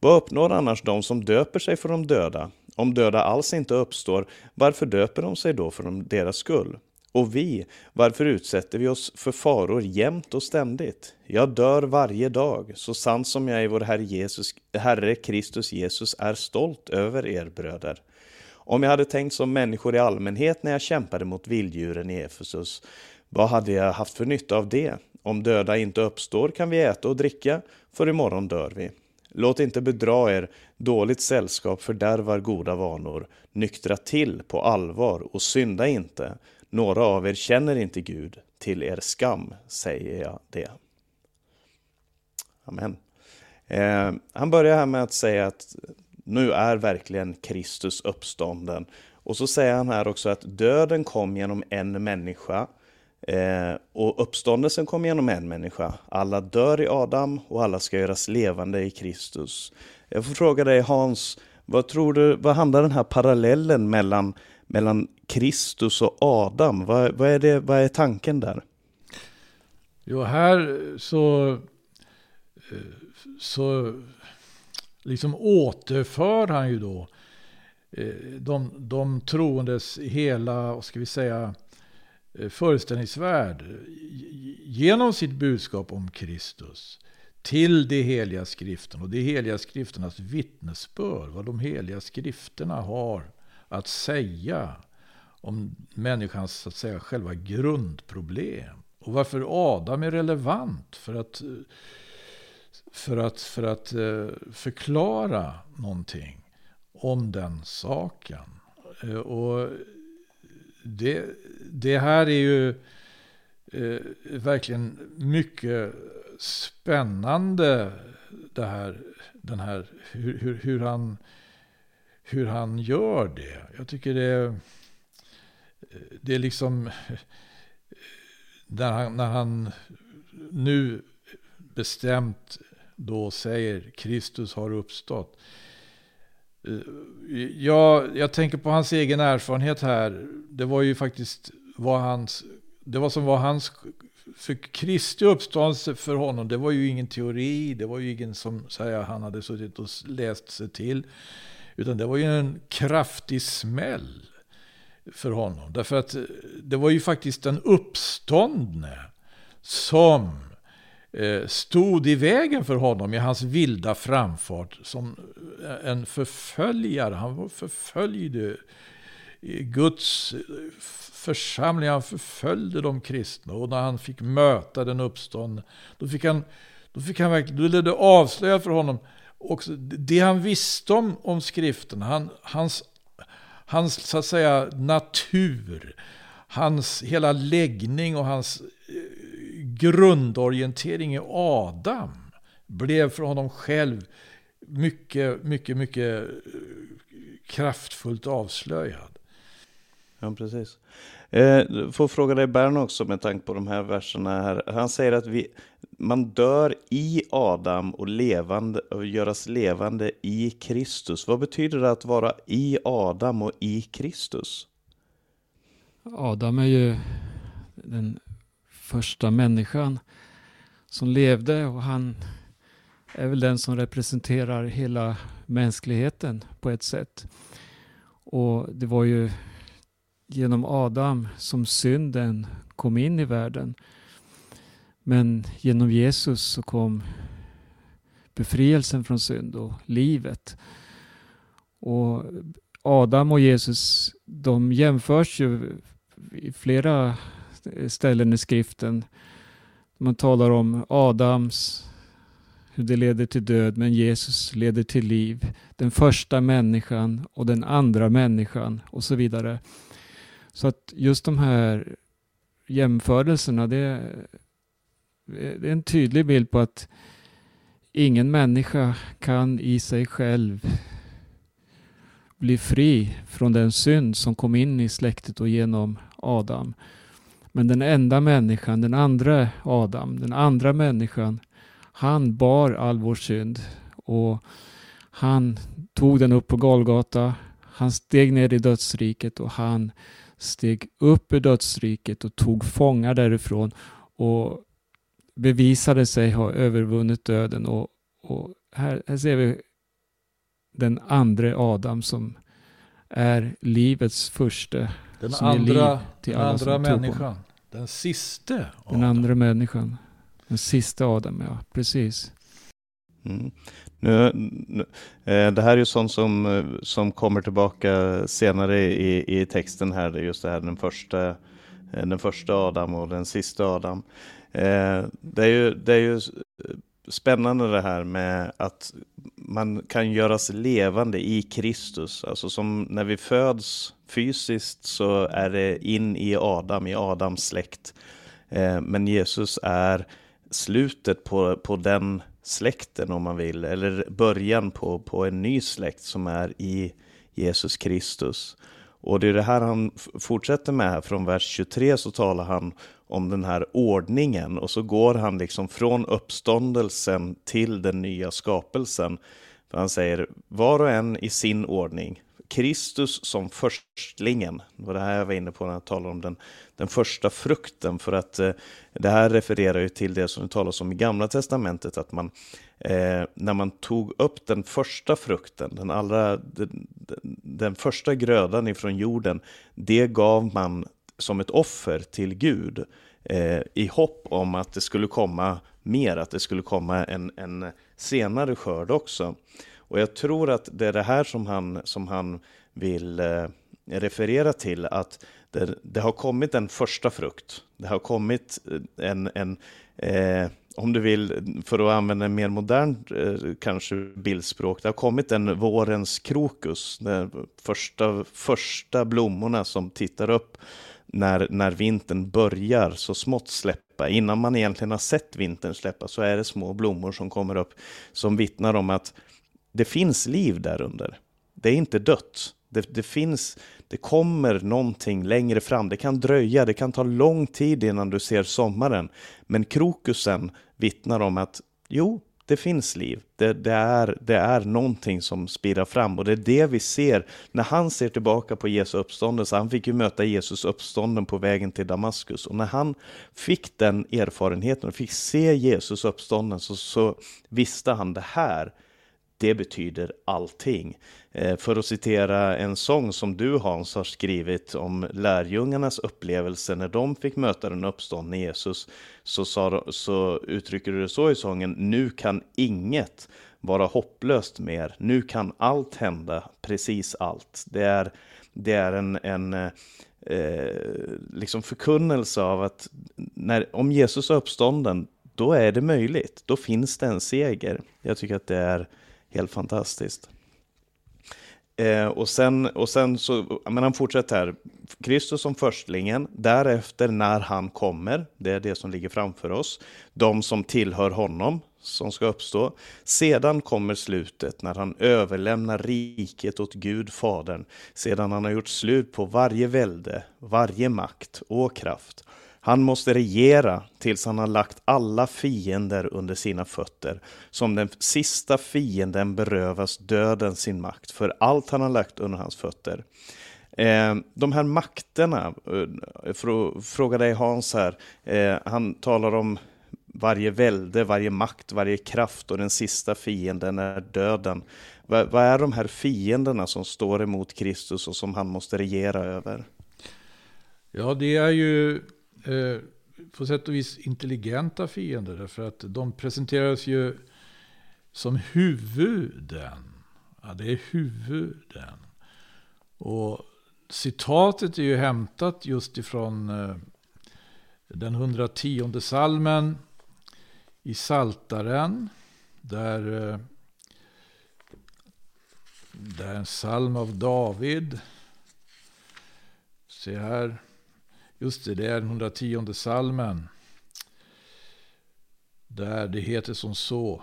Vad uppnår annars de som döper sig för de döda? Om döda alls inte uppstår, varför döper de sig då för deras skull? Och vi, varför utsätter vi oss för faror jämt och ständigt? Jag dör varje dag, så sant som jag i vår Herre, Jesus, Herre Kristus Jesus är stolt över er bröder. Om jag hade tänkt som människor i allmänhet när jag kämpade mot vilddjuren i Efesus, vad hade jag haft för nytta av det? Om döda inte uppstår kan vi äta och dricka, för imorgon dör vi. Låt inte bedra er, dåligt sällskap fördärvar goda vanor. Nyktra till på allvar och synda inte. Några av er känner inte Gud, till er skam säger jag det. Amen. Eh, han börjar här med att säga att nu är verkligen Kristus uppstånden. Och så säger han här också att döden kom genom en människa eh, och uppståndelsen kom genom en människa. Alla dör i Adam och alla ska göras levande i Kristus. Jag får fråga dig Hans, vad tror du, vad handlar den här parallellen mellan, mellan Kristus och Adam? Vad, vad, är det, vad är tanken där? Jo, här så, så liksom återför han ju då eh, de, de troendes hela, vad ska vi säga, eh, föreställningsvärld genom sitt budskap om Kristus till de heliga skrifterna och de heliga skrifternas vittnesbörd, vad de heliga skrifterna har att säga om människans så att säga, själva grundproblem. Och varför Adam är relevant för att, för att, för att eh, förklara någonting om den saken. Eh, och det, det här är ju eh, verkligen mycket spännande det här, den här, hur, hur, hur, han, hur han gör det. Jag tycker det, det är liksom när han, när han nu bestämt då säger Kristus har uppstått. Jag, jag tänker på hans egen erfarenhet här. Det var ju faktiskt vad hans, det var som var hans, för Kristi uppståndelse för honom, det var ju ingen teori, det var ju ingen som säger han hade suttit och läst sig till. Utan det var ju en kraftig smäll för honom. Därför att det var ju faktiskt den uppståndne som eh, stod i vägen för honom i hans vilda framfart som eh, en förföljare. Han förföljde Guds församling, han förföljde de kristna. Och när han fick möta den uppståndne, då fick han, då fick han verkligen, då blev det avslöjat för honom och det han visste om, om skriften, han, hans hans så att säga natur, hans hela läggning och hans eh, grundorientering i Adam blev för honom själv mycket, mycket, mycket eh, kraftfullt avslöjad. Ja, precis. Eh, får fråga dig Bern också med tanke på de här verserna här. Han säger att vi, man dör i Adam och, levande, och göras levande i Kristus. Vad betyder det att vara i Adam och i Kristus? Adam är ju den första människan som levde och han är väl den som representerar hela mänskligheten på ett sätt. Och det var ju genom Adam som synden kom in i världen. Men genom Jesus så kom befrielsen från synd och livet. Och Adam och Jesus, de jämförs ju i flera ställen i skriften. Man talar om Adams, hur det leder till död, men Jesus leder till liv. Den första människan och den andra människan och så vidare. Så att just de här jämförelserna, det, det är en tydlig bild på att ingen människa kan i sig själv bli fri från den synd som kom in i släktet och genom Adam. Men den enda människan, den andra Adam, den andra människan, han bar all vår synd och han tog den upp på Golgata. Han steg ner i dödsriket och han steg upp ur dödsriket och tog fångar därifrån och bevisade sig ha övervunnit döden. Och, och här, här ser vi den andra Adam som är livets första. Den som andra, till den alla andra människan. Den siste Den andra människan. Den sista Adam, ja precis. Mm. Nu, nu, eh, det här är ju sånt som, eh, som kommer tillbaka senare i, i texten här, det är just det här den första, eh, den första Adam och den sista Adam. Det, är ju, det är ju spännande det här med att man kan göras levande i Kristus. Alltså som när vi föds fysiskt så är det in i Adam, i Adams släkt. Men Jesus är slutet på, på den släkten om man vill, eller början på, på en ny släkt som är i Jesus Kristus. Och det är det här han fortsätter med här från vers 23 så talar han om den här ordningen och så går han liksom från uppståndelsen till den nya skapelsen. För han säger var och en i sin ordning. Kristus som förstlingen. Det var det här jag var inne på när jag talade om den, den första frukten. För att eh, det här refererar ju till det som det talas om i Gamla Testamentet. Att man, eh, när man tog upp den första frukten, den, allra, den, den första grödan ifrån jorden, det gav man som ett offer till Gud eh, i hopp om att det skulle komma mer, att det skulle komma en, en senare skörd också. Och jag tror att det är det här som han, som han vill eh, referera till, att det, det, har kommit en första frukt. Det har kommit eh, en, en eh, om du vill, för att använda en mer modern eh, kanske bildspråk, det har kommit en vårens krokus, de första, första blommorna som tittar upp när, när vintern börjar så smått släppa. Innan man egentligen har sett vintern släppa så är det små blommor som kommer upp som vittnar om att det finns liv där under. Det är inte dött. Det, det, finns, det kommer någonting längre fram. Det kan dröja, det kan ta lång tid innan du ser sommaren. Men krokusen vittnar om att jo, det finns liv. Det, det, är, det är någonting som spirar fram och det är det vi ser när han ser tillbaka på Jesu uppståndelse. Han fick ju möta Jesus uppstånden på vägen till Damaskus och när han fick den erfarenheten och fick se Jesus uppstånden så, så visste han det här det betyder allting. Eh, för att citera en sång som du Hans har skrivit om lärjungarnas upplevelse när de fick möta den uppståndne Jesus, så, sa, så uttrycker du det så i sången, nu kan inget vara hopplöst mer, nu kan allt hända, precis allt. Det är, det är en, en eh, liksom förkunnelse av att när, om Jesus är uppstånden, då är det möjligt, då finns det en seger. Jag tycker att det är Helt fantastiskt. Eh, och, sen, och sen så, men han fortsätter här. Kristus som förstlingen, därefter när han kommer, det är det som ligger framför oss, de som tillhör honom som ska uppstå. Sedan kommer slutet när han överlämnar riket åt Gud Fadern, sedan han har gjort slut på varje välde, varje makt och kraft han måste regera tills han har lagt alla fiender under sina fötter. Som den sista fienden berövas döden sin makt för allt han har lagt under hans fötter. Eh, de här makterna, eh, för att fråga dig Hans här, eh, han talar om varje välde, varje makt, varje kraft och den sista fienden är döden. Vad är de här fienderna som står emot Kristus och som han måste regera över? Ja, det är ju eh, på sätt och vis intelligenta fiender. Därför att de presenteras ju som huvuden. Ja, det är huvuden. Och citatet är ju hämtat just ifrån eh, den 110 salmen i Saltaren. Där, eh, där en psalm av David. Se här. Just det, det är den 110 salmen. Där det heter som så.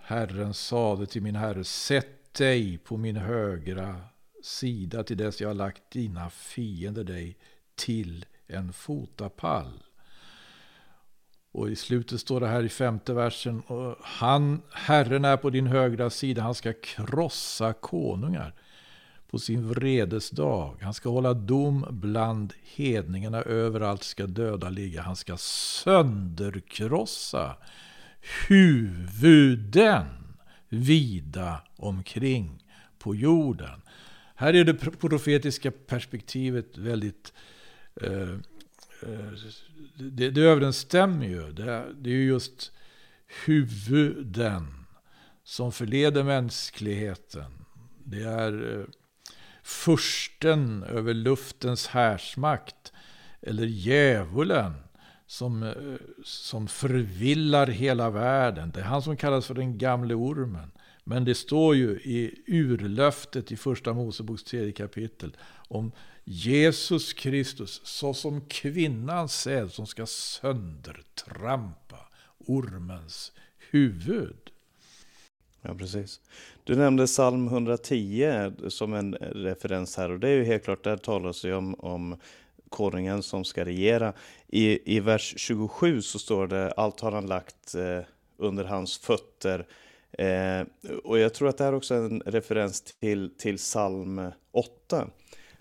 Herren sade till min herre, sätt dig på min högra sida till dess jag har lagt dina fiender dig till en fotapall. Och i slutet står det här i femte versen. Han, Herren är på din högra sida, han ska krossa konungar på sin vredesdag. Han ska hålla dom bland hedningarna. Överallt ska döda ligga. Han ska sönderkrossa huvuden vida omkring på jorden. Här är det profetiska perspektivet väldigt... Eh, eh, det, det överensstämmer ju. Det, det är ju just huvuden som förleder mänskligheten. Det är eh, fursten över luftens härsmakt eller djävulen som, eh, som förvillar hela världen. Det är han som kallas för den gamle ormen. Men det står ju i urlöftet i första Moseboks tredje kapitel om Jesus Kristus såsom kvinnans säd som ska söndertrampa ormens huvud. Ja, precis. Du nämnde psalm 110 som en referens här och det är ju helt klart, där talas det om, om konungen som ska regera. I, I vers 27 så står det allt har han lagt eh, under hans fötter. Eh, och jag tror att det här också är en referens till, till psalm 8.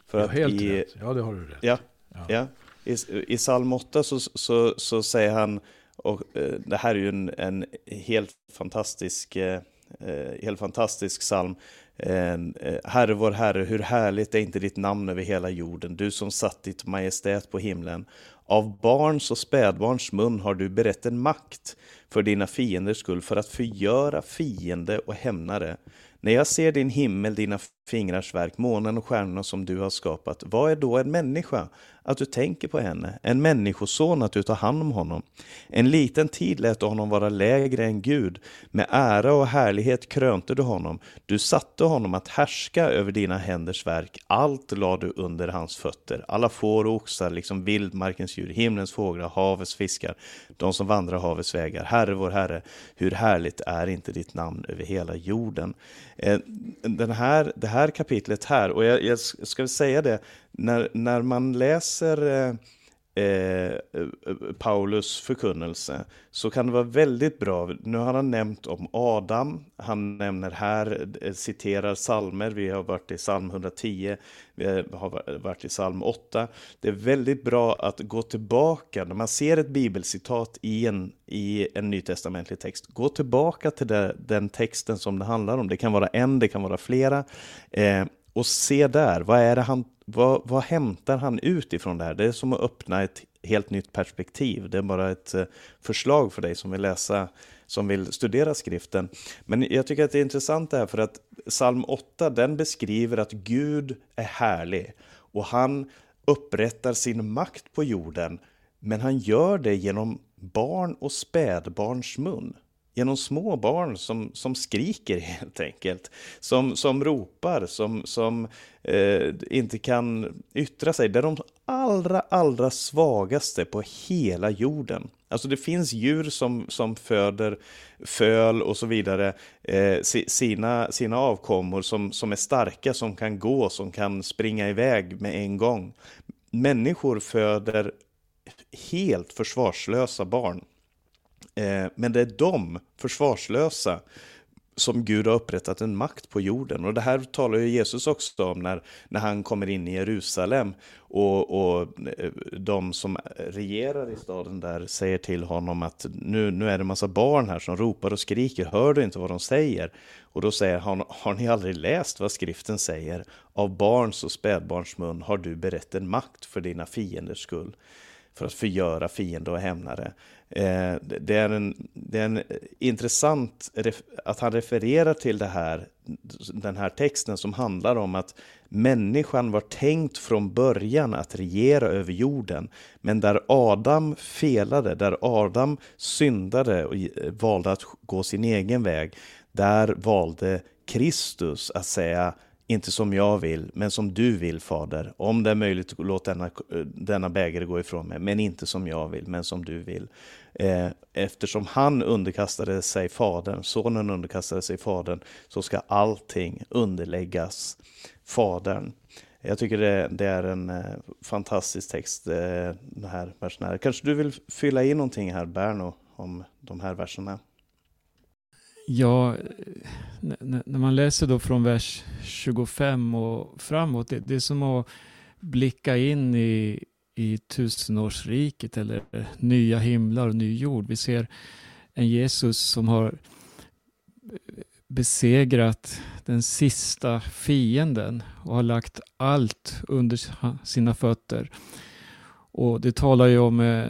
För ja, helt i, rätt. Ja, det har du rätt. Ja, ja. ja. I, I psalm 8 så, så, så säger han, och eh, det här är ju en, en helt fantastisk eh, eh helt fantastisk psalm. Eh, eh, Herre vår Herre, hur härligt är inte ditt namn över hela jorden, du som satt ditt majestät på himlen. Av barns och spädbarns mun har du berett en makt för dina fienders skull, för att förgöra fiende och hämnare. När jag ser din himmel, dina fingrars verk, månen och stjärnorna som du har skapat, vad är då en människa? Att du tänker på henne, en människoson att du tar hand om honom. En liten tid lät du honom vara lägre än Gud, med ära och härlighet krönte du honom. Du satte honom att härska över dina händers verk, allt lade du under hans fötter, alla får och oxar, liksom vildmarkens djur, himlens fåglar, havets fiskar, de som vandrar havets vägar. Herre vår Herre, hur härligt är inte ditt namn över hela jorden. Eh, den här, det här här kapitlet här, och jag, jag ska säga det, när, när man läser eh, Eh, eh, eh, Paulus förkunnelse så kan det vara väldigt bra. Nu har han nämnt om Adam. Han nämner här, eh, citerar salmer. Vi har varit i psalm 110. Vi har varit i psalm 8. Det är väldigt bra att gå tillbaka när man ser ett bibelcitat i en, i en nytestamentlig text. Gå tillbaka till det, den texten som det handlar om. Det kan vara en, det kan vara flera. Eh, och se där, vad är det han vad, vad hämtar han ut ifrån det här? Det är som att öppna ett helt nytt perspektiv. Det är bara ett eh, förslag för dig som vill läsa, som vill studera skriften. Men jag tycker att det är intressant det här för att psalm 8 den beskriver att Gud är härlig och han upprättar sin makt på jorden. Men han gör det genom barn och spädbarns mun genom små barn som, som skriker helt enkelt. Som, som ropar, som, som eh, inte kan yttra sig. Det är de allra, allra svagaste på hela jorden. Alltså det finns djur som, som föder föl och så vidare, eh, sina, sina avkommor som, som är starka, som kan gå, som kan springa iväg med en gång. Människor föder helt försvarslösa barn. Eh, men det är de, försvarslösa, som Gud har upprättat en makt på jorden. Och det här talar ju Jesus också om när, när han kommer in i Jerusalem och, och eh, de som regerar i staden där säger till honom att nu, nu är det en massa barn här som ropar och skriker, hör du inte vad de säger? Och då säger han, har ni aldrig läst vad skriften säger? Av barns och spädbarns mun har du berett en makt för dina fienders skull för att förgöra fiende och hämnare. Eh, det, är en, det är en eh, intressant att han refererar till det här, den här texten som handlar om att människan var tänkt från början att regera över jorden. Men där Adam felade, där Adam syndade och eh, valde att gå sin egen väg, där valde Kristus att säga inte som jag vill, men som du vill, Fader. Om det är möjligt, låt denna, denna bägare gå ifrån mig, men inte som jag vill, men som du vill. Eh, eftersom han underkastade sig Fadern, sonen underkastade sig Fadern, så ska allting underläggas Fadern. Jag tycker det, det är en eh, fantastisk text, eh, den här versen. Kanske du vill fylla i någonting här, Berno, om de här verserna? Ja, när man läser då från vers 25 och framåt, det, det är som att blicka in i, i tusenårsriket eller nya himlar och ny jord. Vi ser en Jesus som har besegrat den sista fienden och har lagt allt under sina fötter. Och det talar ju om eh,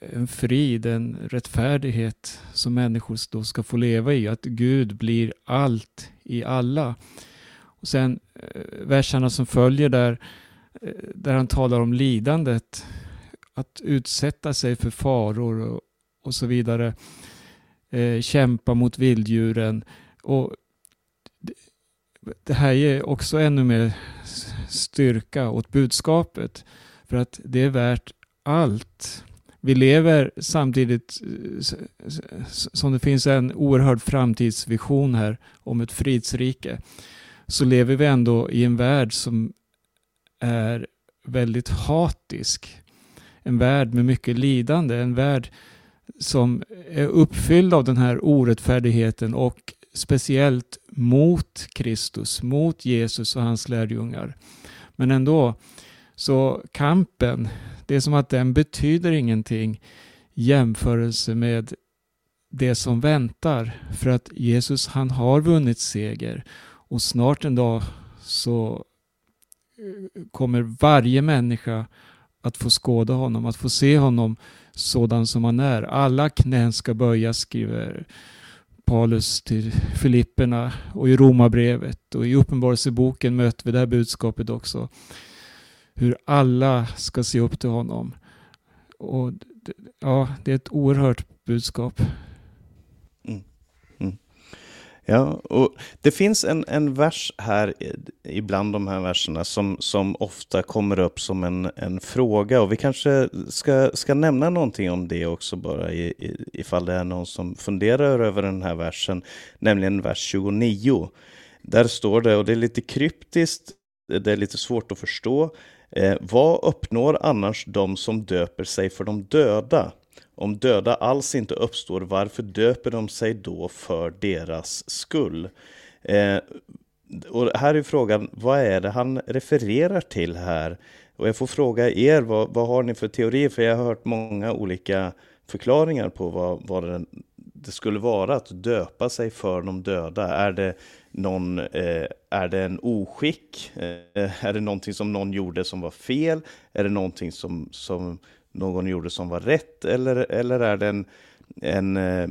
en frid, en rättfärdighet som människor då ska få leva i. Att Gud blir allt i alla. Och sen eh, verserna som följer där, eh, där han talar om lidandet. Att utsätta sig för faror och, och så vidare. Eh, kämpa mot vilddjuren. Och det, det här ger också ännu mer styrka åt budskapet. För att det är värt allt. Vi lever samtidigt eh, som det finns en oerhörd framtidsvision här om ett fridsrike. Så lever vi ändå i en värld som är väldigt hatisk. En värld med mycket lidande. En värld som är uppfylld av den här orättfärdigheten och speciellt mot Kristus, mot Jesus och hans lärjungar. Men ändå, så kampen, det är som att den betyder ingenting i jämförelse med det som väntar. För att Jesus han har vunnit seger och snart en dag så eh, kommer varje människa att få skåda honom, att få se honom sådan som han är. Alla knän ska böjas, skriver Paulus till Filipperna och i Romarbrevet och i Uppenbarelseboken möter vi det här budskapet också. Hur alla ska se upp till honom. Och ja, det är ett oerhört budskap. Mm. Mm. Ja, och det finns en, en vers här ibland de här verserna som, som ofta kommer upp som en, en fråga och vi kanske ska, ska nämna någonting om det också bara i, i, ifall det är någon som funderar över den här versen, nämligen vers 29. Där står det, och det är lite kryptiskt, det är lite svårt att förstå, eh, vad uppnår annars de som döper sig för de döda? Om döda alls inte uppstår, varför döper de sig då för deras skull? Eh, och här är frågan, vad är det han refererar till här? Och jag får fråga er, vad, vad har ni för teorier? För jag har hört många olika förklaringar på vad, vad den det skulle vara att döpa sig för de döda. Är det, någon, eh, är det en oskick? Eh, är det någonting som någon gjorde som var fel? Är det någonting som, som någon gjorde som var rätt eller, eller är det en, en eh,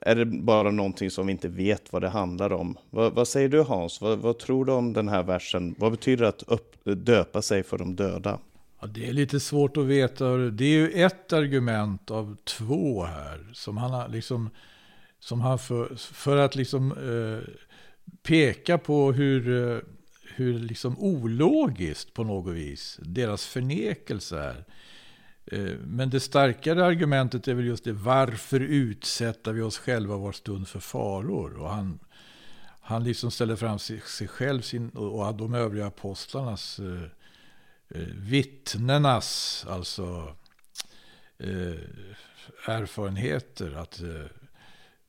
är det bara någonting som vi inte vet vad det handlar om? Vad, vad säger du Hans? Vad, vad, tror du om den här versen? Vad betyder det att upp, döpa sig för de döda? Ja, det är lite svårt att veta. Det är ju ett argument av två här. Som han har liksom, som han för, för att liksom eh, peka på hur, eh, hur liksom ologiskt på något vis deras förnekelse är. Eh, men det starkare argumentet är väl just det, varför utsätter vi oss själva var stund för faror? Och han, han liksom ställer fram sig, sig själv sin, och de övriga apostlarnas, eh, Eh, vittnenas, alltså eh, erfarenheter. Att eh,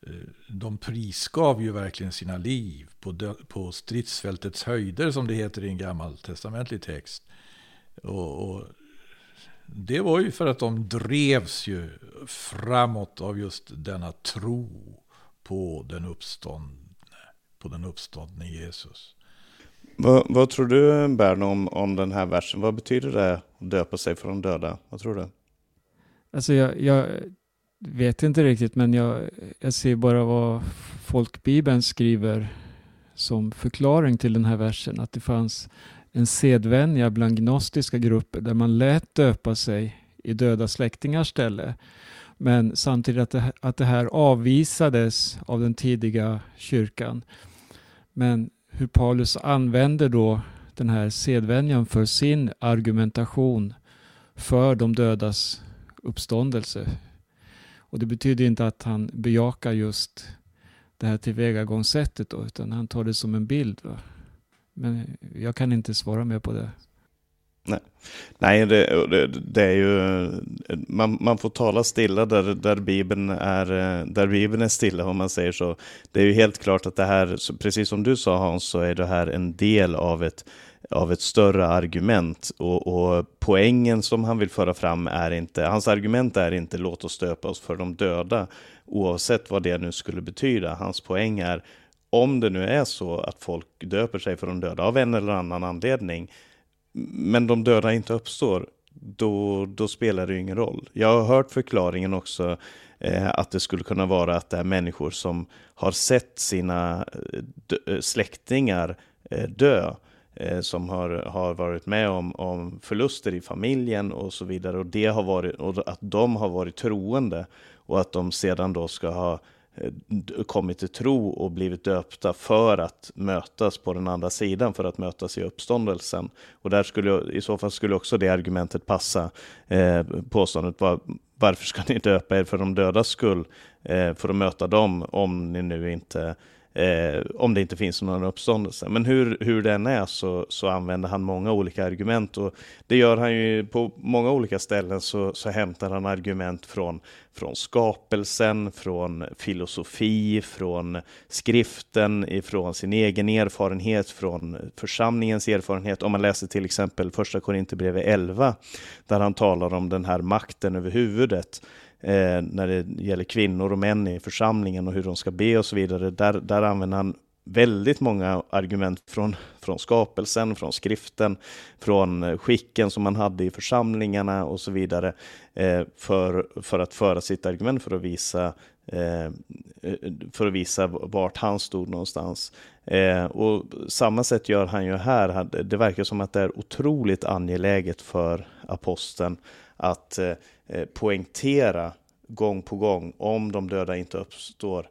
eh, de prisgav ju verkligen sina liv på, dö, på stridsfältets höjder, som det heter i en gammal testamentlig text. Och, och det var ju för att de drevs ju framåt av just denna tro på den uppståndne, på den uppståndne Jesus. Vad, vad, tror du Bern om, om den här versen? Vad betyder det att döpa sig för de döda? Vad tror du? Alltså jag, jag vet inte riktigt men jag, jag ser bara vad folkbibeln skriver som förklaring till den här versen. Att det fanns en sedvänja bland gnostiska grupper där man lät döpa sig i döda släktingars ställe. Men samtidigt att det, att det här avvisades av den tidiga kyrkan. Men hur Paulus använder då den här sedvänjan för sin argumentation för de dödas uppståndelse. Och det betyder inte att han bejakar just det här tillvägagångssättet då, utan han tar det som en bild. Va? Men jag kan inte svara mer på det. Nej, Nej det, det, det är ju, man, man, får tala stilla där, där, Bibeln är, där Bibeln är stilla om man säger så. Det är ju helt klart att det här, precis som du sa Hans, så är det här en del av ett, av ett större argument. Och, och poängen som han vill föra fram är inte, hans argument är inte låt oss stöpa oss för de döda, oavsett vad det nu skulle betyda. Hans poäng är om det nu är så att folk döper sig för de döda av en eller annan anledning, men de döda inte uppstår, då, då spelar det ju ingen roll. Jag har hört förklaringen också eh, att det skulle kunna vara att det är människor som har sett sina eh, eh, släktingar eh, dö eh, som har, har varit med om, om förluster i familjen och så vidare och, det har varit, och att de har varit troende och att de sedan då ska ha Eh, Eh, kommit till tro och blivit döpta för att mötas på den andra sidan, för att mötas i uppståndelsen. Och där skulle, i så fall skulle också det argumentet passa. Eh, påståendet var, varför ska ni döpa er för de dödas skull? Eh, för att möta dem om ni nu inte eh, om det inte finns någon uppståndelse. Men hur, hur den är så, så använder han många olika argument och det gör han ju på många olika ställen så, så hämtar han argument från, från skapelsen, från filosofi, från skriften, ifrån sin egen erfarenhet, från församlingens erfarenhet. Om man läser till exempel första Korinthierbrevet 11 där han talar om den här makten över huvudet eh, när det gäller kvinnor och män i församlingen och hur de ska be och så vidare. Där, där använder han väldigt många argument från, från skapelsen, från skriften, från eh, skicken som man hade i församlingarna och så vidare eh, för, för att föra sitt argument för att visa eh, eh för att visa vart han stod någonstans. Eh, och samma sätt gör han ju här. Det verkar som att det är otroligt angeläget för aposteln att eh, Eh, poängtera gång på gång om de döda inte uppstår.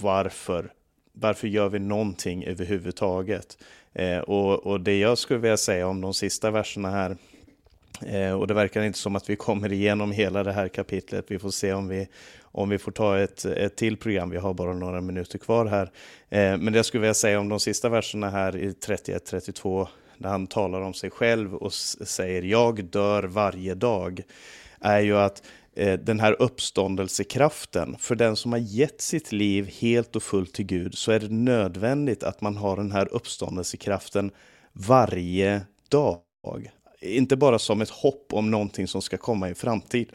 Varför? Varför gör vi någonting överhuvudtaget? Eh, och, och det jag skulle vilja säga om de sista verserna här Eh, och det verkar inte som att vi kommer igenom hela det här kapitlet. Vi får se om vi, om vi får ta ett, ett till program. Vi har bara några minuter kvar här. Eh, men det jag skulle vilja säga om de sista verserna här i 31-32 där han talar om sig själv och säger jag dör varje dag, är ju att eh, den här uppståndelsekraften, för den som har gett sitt liv helt och fullt till Gud, så är det nödvändigt att man har den här uppståndelsekraften varje dag. Inte bara som ett hopp om någonting som ska komma i framtiden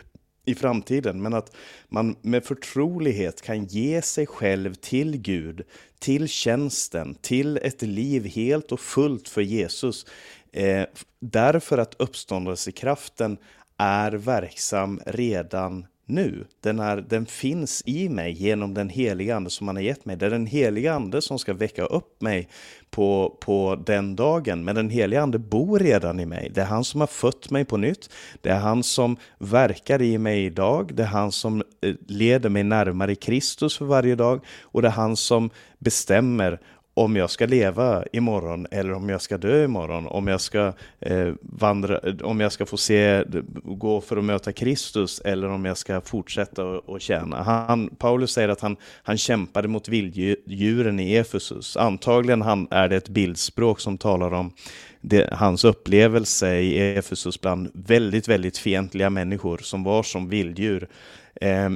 i framtiden, men att man med förtrolighet kan ge sig själv till Gud, till tjänsten, till ett liv helt och fullt för Jesus. Eh, därför att uppståndelsekraften är verksam redan nu. Den, är, den finns i mig genom den heliga ande som han har gett mig. Det är den heliga ande som ska väcka upp mig på, på den dagen. Men den heliga ande bor redan i mig. Det är han som har fött mig på nytt. Det är han som verkar i mig idag. Det är han som eh, leder mig närmare Kristus för varje dag. Och det är han som bestämmer om jag ska leva imorgon eller om jag ska dö imorgon, om jag ska eh, vandra, om jag ska få se, gå för att möta Kristus eller om jag ska fortsätta och, tjäna. Han, Paulus säger att han, han kämpade mot vilddjuren i Efesus. Antagligen han, är det ett bildspråk som talar om det, hans upplevelse i Efesus bland väldigt, väldigt fientliga människor som var som vilddjur. Eh,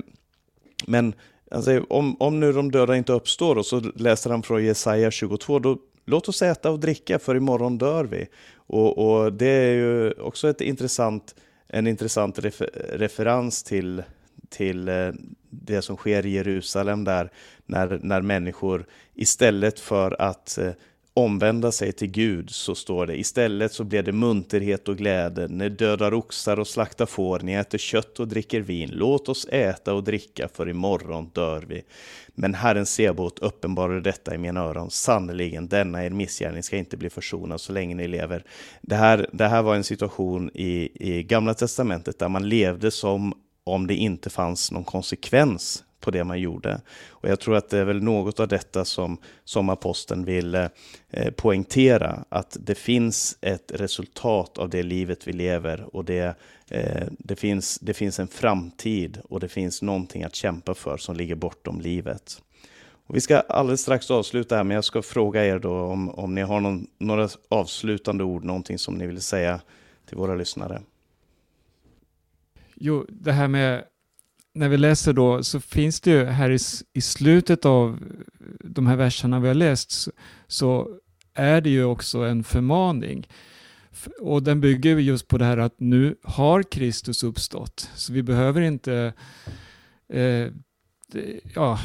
men Alltså, om, om nu de döda inte uppstår, och så läser han från Jesaja 22, då låt oss äta och dricka för imorgon dör vi. Och, och det är ju också ett intressant, en intressant refer, referens till, till eh, det som sker i Jerusalem där, när, när människor istället för att eh, omvända sig till Gud, så står det. Istället så blev det munterhet och glädje. Ni dödar oxar och slaktar får, ni äter kött och dricker vin. Låt oss äta och dricka, för imorgon dör vi. Men Herren Sebot uppenbarade detta i mina öron. Sannerligen, denna er missgärning ska inte bli försonad så länge ni lever. Det här, det här var en situation i, i Gamla Testamentet där man levde som om det inte fanns någon konsekvens på det man gjorde. Och jag tror att det är väl något av detta som, som aposteln vill eh, poängtera, att det finns ett resultat av det livet vi lever och det, eh, det, finns, det finns en framtid och det finns någonting att kämpa för som ligger bortom livet. Och vi ska alldeles strax avsluta här, men jag ska fråga er då om, om ni har någon, några avslutande ord, någonting som ni vill säga till våra lyssnare. Jo, det här med när vi läser då så finns det ju här i, i slutet av de här verserna vi har läst så, så är det ju också en förmaning. Och den bygger just på det här att nu har Kristus uppstått. Så vi behöver inte eh, ja,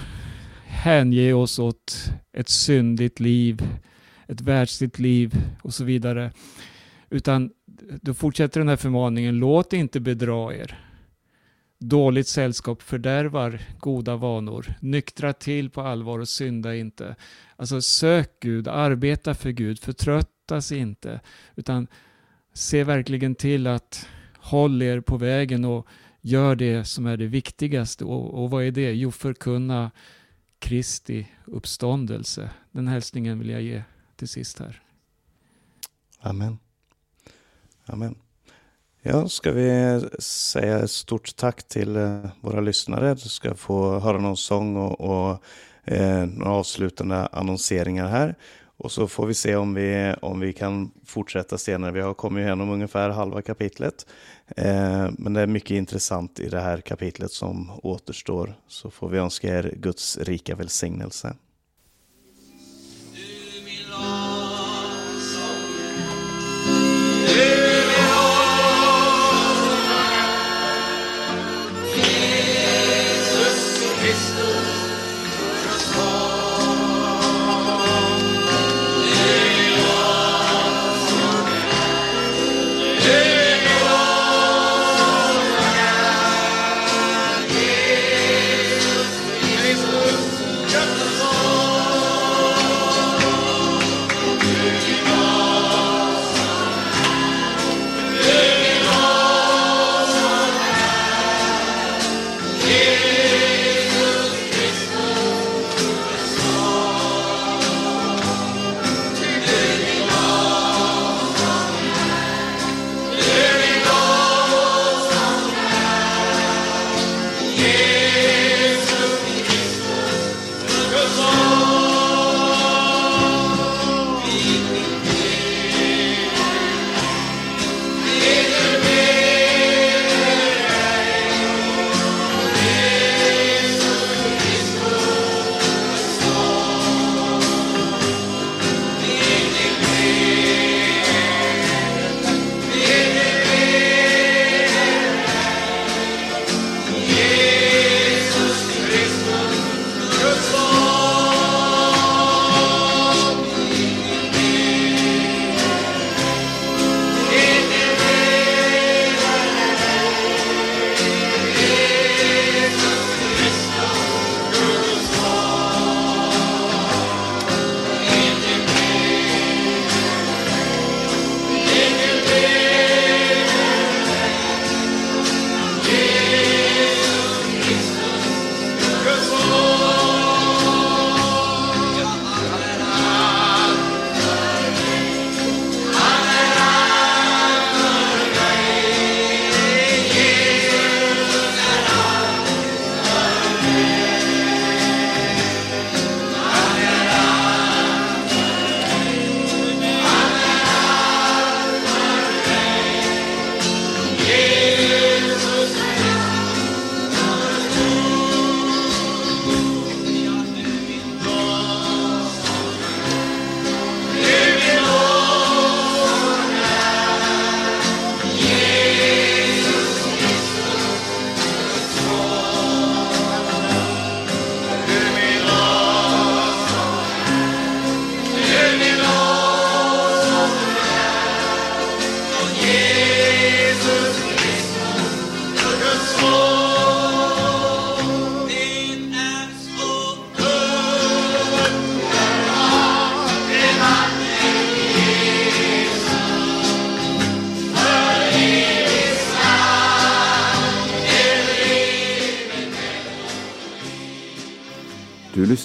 hänge oss åt ett syndigt liv, ett världsligt liv och så vidare. Utan då fortsätter den här förmaningen, låt inte bedra er. Dåligt sällskap fördärvar goda vanor. Nyktra till på allvar och synda inte. Alltså sök Gud, arbeta för Gud, förtröttas inte. Utan se verkligen till att håll er på vägen och gör det som är det viktigaste. Och, och vad är det? Jo, förkunna Kristi uppståndelse. Den hälsningen vill jag ge till sist här. Amen. Amen. Ja, ska vi säga ett stort tack till eh, våra lyssnare. Du ska få höra någon sång och, och eh, några avslutande annonseringar här. Och så får vi se om vi, om vi kan fortsätta senare. Vi har kommit igenom ungefär halva kapitlet. Eh, men det är mycket intressant i det här kapitlet som återstår. Så får vi önska er Guds rika välsignelse.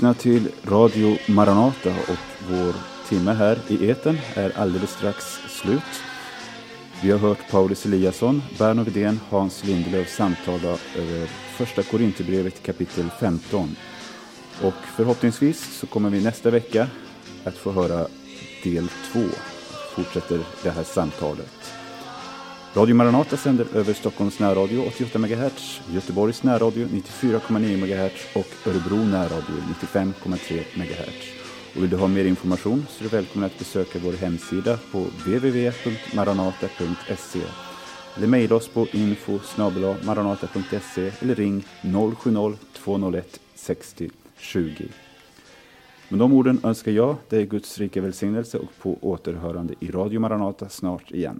Lyssnar till Radio Maranata och vår timme här i eten är alldeles strax slut. Vi har hört Paulus Eliasson, Berno Widén, Hans Lindelöf samtala över första Korinthierbrevet kapitel 15. Och förhoppningsvis så kommer vi nästa vecka att få höra del 2. Fortsätter det här samtalet. Radio Maranata sänder över Stockholms närradio 88 MHz, Göteborgs närradio 94,9 MHz och Örebro närradio 95,3 MHz. Och vill du ha mer information så är du välkommen att besöka vår hemsida på www.maranata.se eller mejla oss på info maranata.se eller ring 070-201 60 20. Med de orden önskar jag dig Guds rika välsignelse och på återhörande i Radio Maranata snart igen.